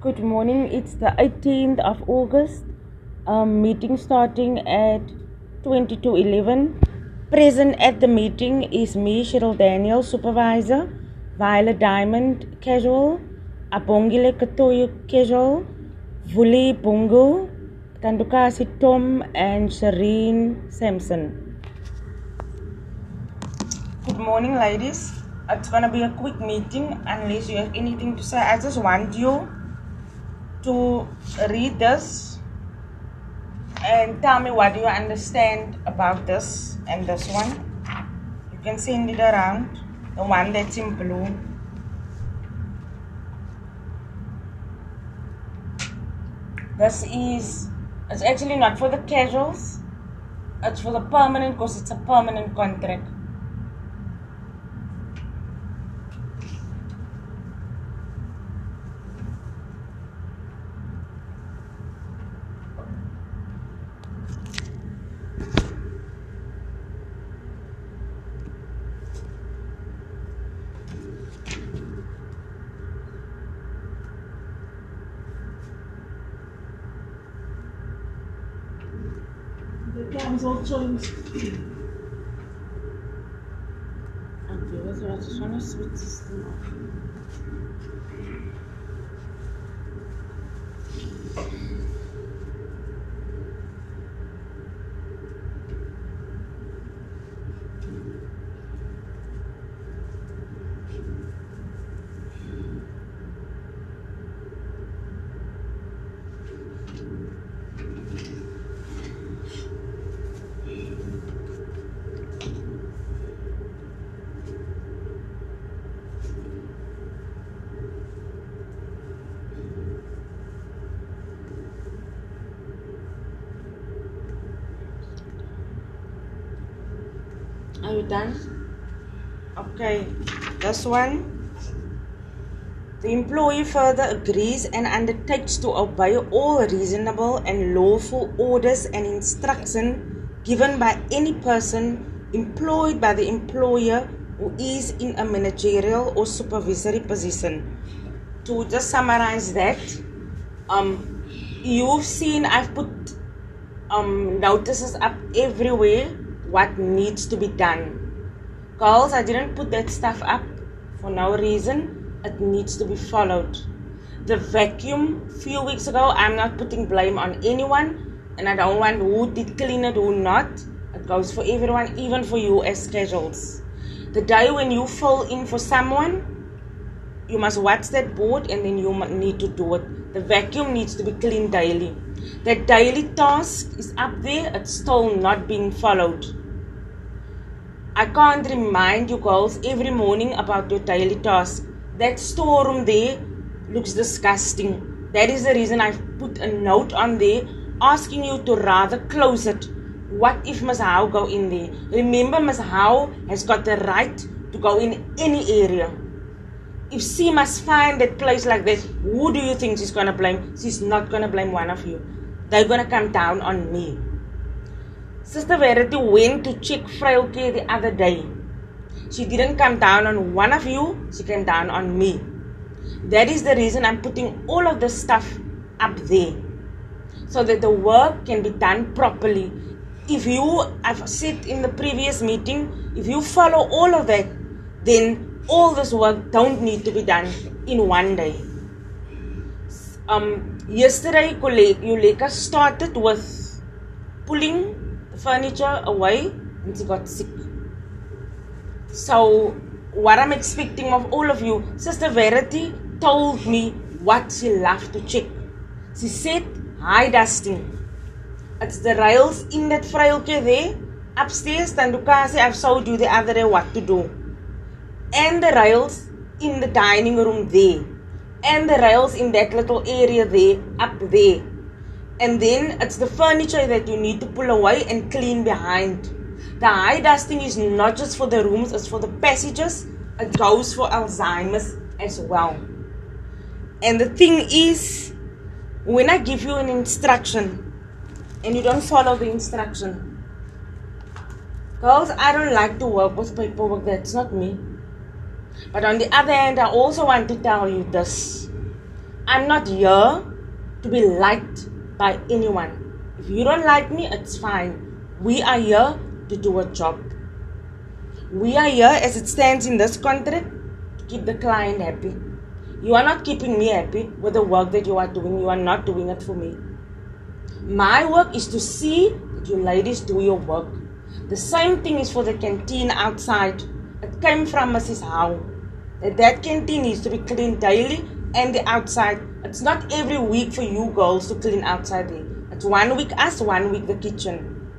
Good morning. It's the 18th of August. Um, meeting starting at 22:11. Present at the meeting is me, Cheryl Daniel, supervisor, Violet Diamond, casual, Abongile Katoyo, casual, Vuli Bungu, Tandukasi Tom, and Shireen Sampson. Good morning, ladies. It's gonna be a quick meeting unless you have anything to say. I just want you to read this and tell me what you understand about this and this one. You can send it around, the one that's in blue. This is, it's actually not for the casuals, it's for the permanent because it's a permanent contract. The council chose. Okay, so I just want to switch this thing off. Are you done? Okay, this one. The employee further agrees and undertakes to obey all reasonable and lawful orders and instruction given by any person employed by the employer who is in a managerial or supervisory position. To just summarize that, um, you've seen I've put um, notices up everywhere what needs to be done. Girls, I didn't put that stuff up for no reason. It needs to be followed. The vacuum few weeks ago, I'm not putting blame on anyone, and I don't want who did clean it, who not. It goes for everyone, even for you as casuals. The day when you fall in for someone, you must watch that board and then you need to do it. The vacuum needs to be cleaned daily. That daily task is up there, it's still not being followed. I can't remind you girls every morning about your daily task. That storeroom there looks disgusting. That is the reason I've put a note on there asking you to rather close it. What if Miss Howe go in there? Remember, Miss Howe has got the right to go in any area. If she must find that place like this, who do you think she's gonna blame? She's not gonna blame one of you. They're gonna come down on me. Sister Verity went to check frail the other day. She didn't come down on one of you, she came down on me. That is the reason I'm putting all of the stuff up there. So that the work can be done properly. If you, I've said in the previous meeting, if you follow all of that, then all this work don't need to be done in one day. Um, yesterday, Yuleka started with pulling furniture away and she got sick. So, what I'm expecting of all of you, Sister Verity told me what she loved to check. She said, high dusting. It's the rails in that frail care there. Upstairs, Tandukasi, I've showed you the other day what to do. And the rails in the dining room there. And the rails in that little area there, up there. And then it's the furniture that you need to pull away and clean behind. The high dusting is not just for the rooms, it's for the passages. It goes for Alzheimer's as well. And the thing is, when I give you an instruction and you don't follow the instruction, girls, I don't like to work with paperwork, that's not me. But on the other hand, I also want to tell you this I'm not here to be liked by anyone. If you don't like me, it's fine. We are here to do a job. We are here, as it stands in this contract, to keep the client happy. You are not keeping me happy with the work that you are doing. You are not doing it for me. My work is to see that you ladies do your work. The same thing is for the canteen outside. It came from Mrs. Howe. That, that canteen needs to be cleaned daily and the outside. It's not every week for you girls to clean outside there. It's one week us, one week the kitchen.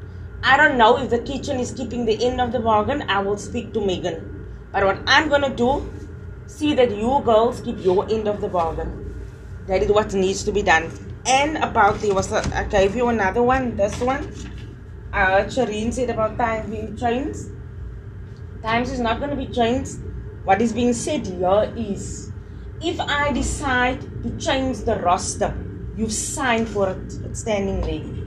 I don't know if the kitchen is keeping the end of the bargain. I will speak to Megan. But what I'm gonna do, see that you girls keep your end of the bargain. That is what needs to be done. And about there was I gave you another one. This one. Uh, Shireen said about time being changed. Times is not gonna be changed. What is being said here is, if I decide to change the roster, you've signed for it. It's standing there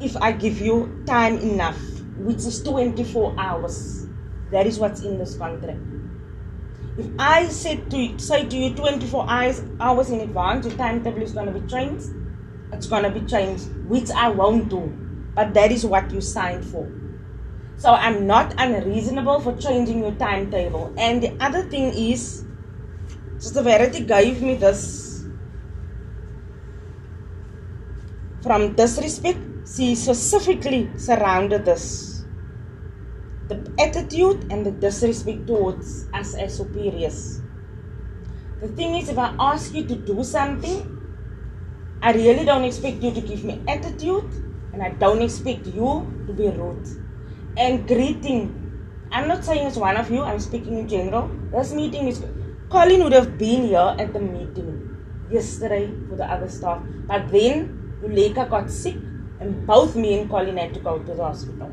if I give you time enough, which is 24 hours. That is what's in this contract. If I said to say to you 24 hours hours in advance, your timetable is going to be changed, it's going to be changed, which I won't do. But that is what you signed for. So I'm not unreasonable for changing your timetable. And the other thing is, Sister Verity gave me this from disrespect she specifically surrounded this. The attitude and the disrespect towards us as superiors. The thing is, if I ask you to do something, I really don't expect you to give me attitude, and I don't expect you to be rude. And greeting, I'm not saying it's one of you, I'm speaking in general. This meeting is. Colin would have been here at the meeting yesterday for the other staff, but then Uleka got sick and both me and Colin had to go to the hospital.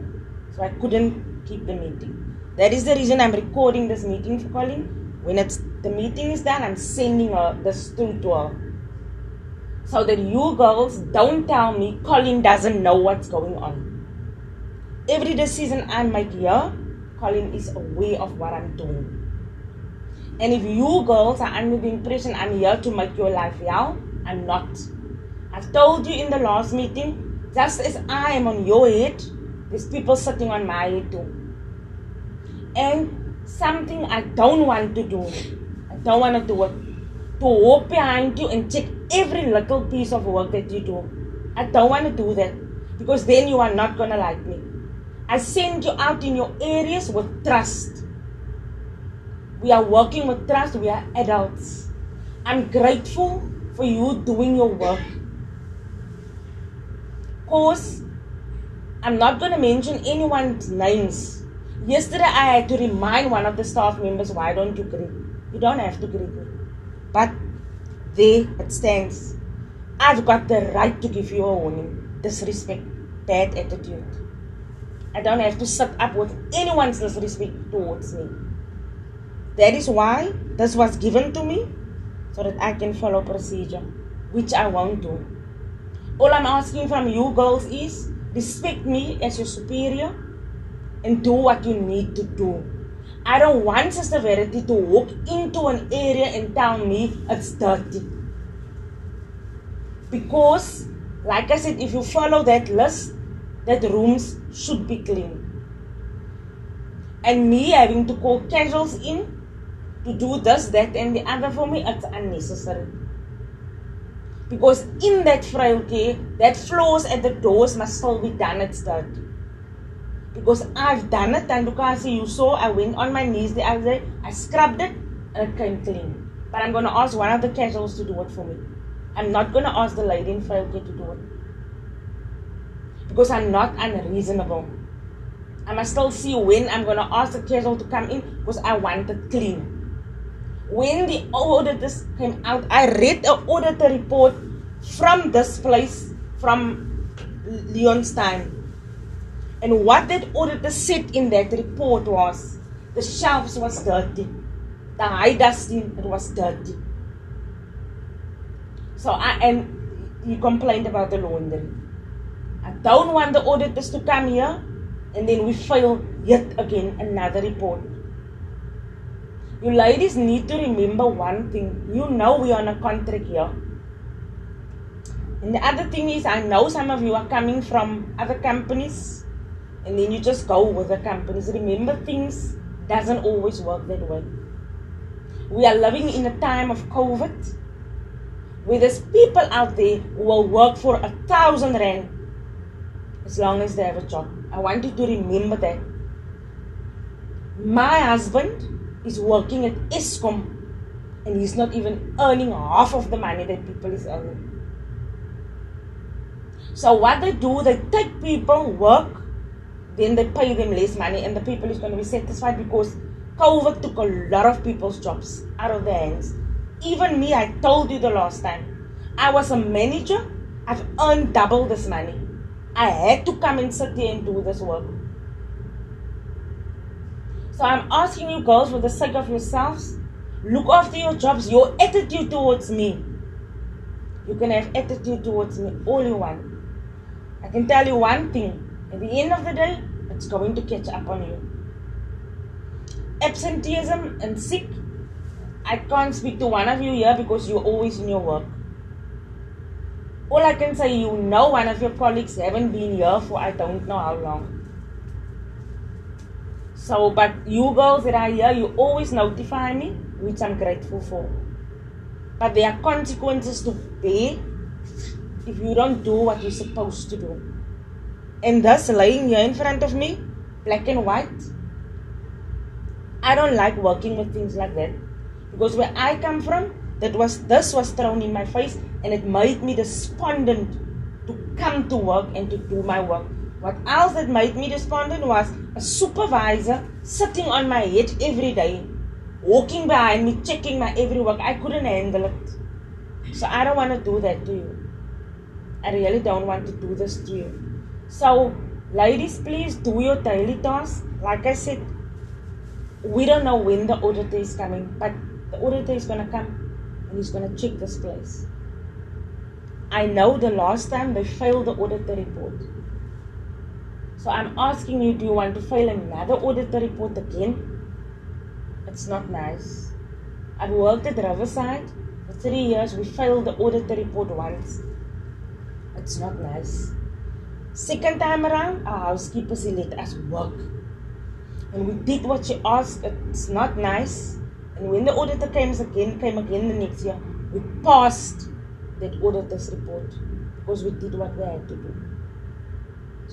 So I couldn't keep the meeting. That is the reason I'm recording this meeting for Colin. When it's the meeting is done, I'm sending her the stool to her. So that you girls don't tell me Colin doesn't know what's going on. Every decision I make here, Colin is aware of what I'm doing. And if you girls are under the impression I'm here to make your life hell, I'm not. I've told you in the last meeting just as I am on your head, there's people sitting on my head too. And something I don't want to do, I don't want to do it, to walk behind you and check every little piece of work that you do. I don't want to do that because then you are not going to like me. I send you out in your areas with trust. We are working with trust, we are adults. I'm grateful for you doing your work Of course, I'm not going to mention anyone's names. Yesterday, I had to remind one of the staff members, why don't you greet? You don't have to greet me. But there it stands. I've got the right to give you a warning. Disrespect, bad attitude. I don't have to sit up with anyone's disrespect towards me. That is why this was given to me so that I can follow procedure, which I won't do. All I'm asking from you girls is respect me as your superior and do what you need to do. I don't want Sister Verity to walk into an area and tell me it's dirty. Because, like I said, if you follow that list, that rooms should be clean. And me having to call casuals in to do this, that, and the other for me, it's unnecessary. Because in that frail care, that floors at the doors must still be done at start. Because I've done it, and because you saw, I went on my knees the other day, I scrubbed it, and it came clean. But I'm going to ask one of the casuals to do it for me. I'm not going to ask the lady in frail care to do it. Because I'm not unreasonable. I must still see when I'm going to ask the casual to come in because I want it clean when the auditors came out, I read the auditor report from this place, from Leon's time. And what that auditor said in that report was the shelves was dirty. The high dusting it was dirty. So I and he complained about the laundry. I don't want the auditors to come here and then we fail yet again another report. You ladies need to remember one thing. You know we are on a contract here. And the other thing is, I know some of you are coming from other companies, and then you just go with the companies. Remember, things doesn't always work that way. We are living in a time of COVID, where there's people out there who will work for a thousand rand as long as they have a job. I want you to remember that. My husband is working at Eskom and he's not even earning half of the money that people is earning. So what they do, they take people, work, then they pay them less money and the people is going to be satisfied because COVID took a lot of people's jobs out of their hands. Even me, I told you the last time, I was a manager, I've earned double this money. I had to come and sit here and do this work. So I'm asking you girls, for the sake of yourselves, look after your jobs, your attitude towards me. You can have attitude towards me all you want. I can tell you one thing. At the end of the day, it's going to catch up on you. Absenteeism and sick. I can't speak to one of you here because you're always in your work. All I can say, you know, one of your colleagues haven't been here for I don't know how long. So, but you girls that are here, you always notify me, which I'm grateful for. But there are consequences to pay if you don't do what you're supposed to do. And thus, laying here in front of me, black and white, I don't like working with things like that. Because where I come from, that was this was thrown in my face and it made me despondent to come to work and to do my work. What else that made me despondent was a supervisor sitting on my head every day, walking behind me, checking my every work. I couldn't handle it. So I don't want to do that to you. I really don't want to do this to you. So, ladies, please do your daily tasks. Like I said, we don't know when the auditor is coming, but the auditor is going to come and he's going to check this place. I know the last time they failed the auditor report. So I'm asking you, do you want to file another auditor report again? It's not nice. I've worked at the Riverside for three years. We filed the auditor report once. It's not nice. Second time around, our housekeeper said, let us work. And we did what she asked. It's not nice. And when the auditor came again, came again the next year, we passed that auditor's report because we did what we had to do.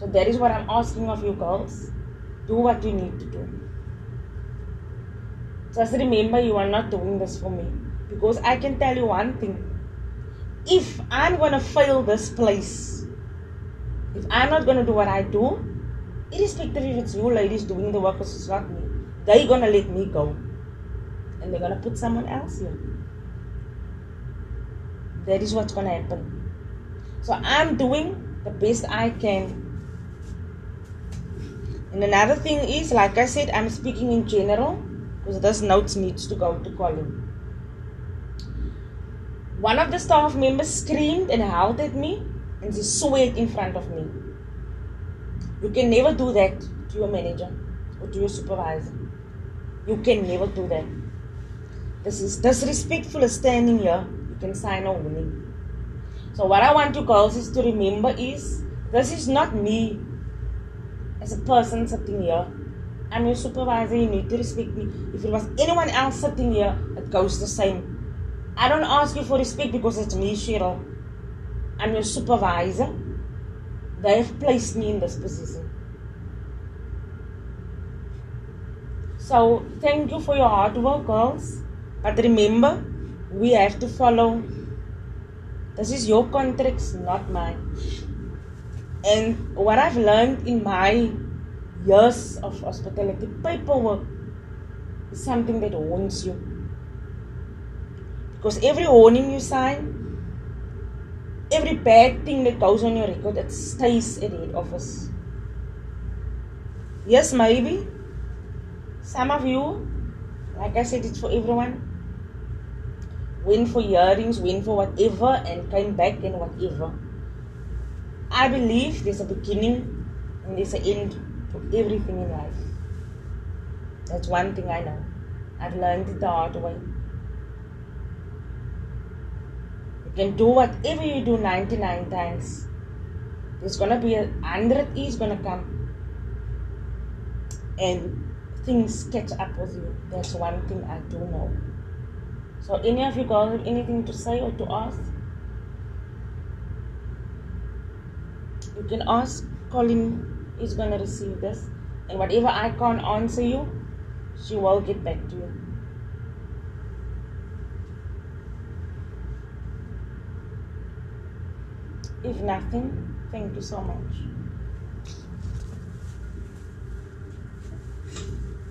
So that is what I'm asking of you girls. Do what you need to do. Just remember you are not doing this for me. Because I can tell you one thing. If I'm gonna fail this place, if I'm not gonna do what I do, irrespective if it's you ladies doing the work or it's not me, they're gonna let me go. And they're gonna put someone else here. That is what's gonna happen. So I'm doing the best I can. And another thing is, like I said, I'm speaking in general because this notes needs to go to Colin. One of the staff members screamed and howled at me and she sweat in front of me. You can never do that to your manager or to your supervisor. You can never do that. This is disrespectful standing here. You can sign a warning. So what I want you girls is to remember is this is not me as a person sitting here. I'm your supervisor, you need to respect me. If it was anyone else sitting here, it goes the same. I don't ask you for respect because it's me, Cheryl. I'm your supervisor. They have placed me in this position. So thank you for your hard work, girls. But remember, we have to follow. This is your contracts, not mine. And what I've learned in my years of hospitality paperwork is something that haunts you. Because every warning you sign, every bad thing that goes on your record, it stays at the head office. Yes, maybe. Some of you, like I said, it's for everyone. Went for hearings, went for whatever, and came back and whatever. I believe there's a beginning and there's an end to everything in life. That's one thing I know. I've learned it the hard way. You can do whatever you do 99 times. There's gonna be a hundred is gonna come. And things catch up with you. That's one thing I do know. So any of you have anything to say or to ask? You can ask. Colin is gonna receive this. And whatever I can't answer you, she will get back to you. If nothing, thank you so much.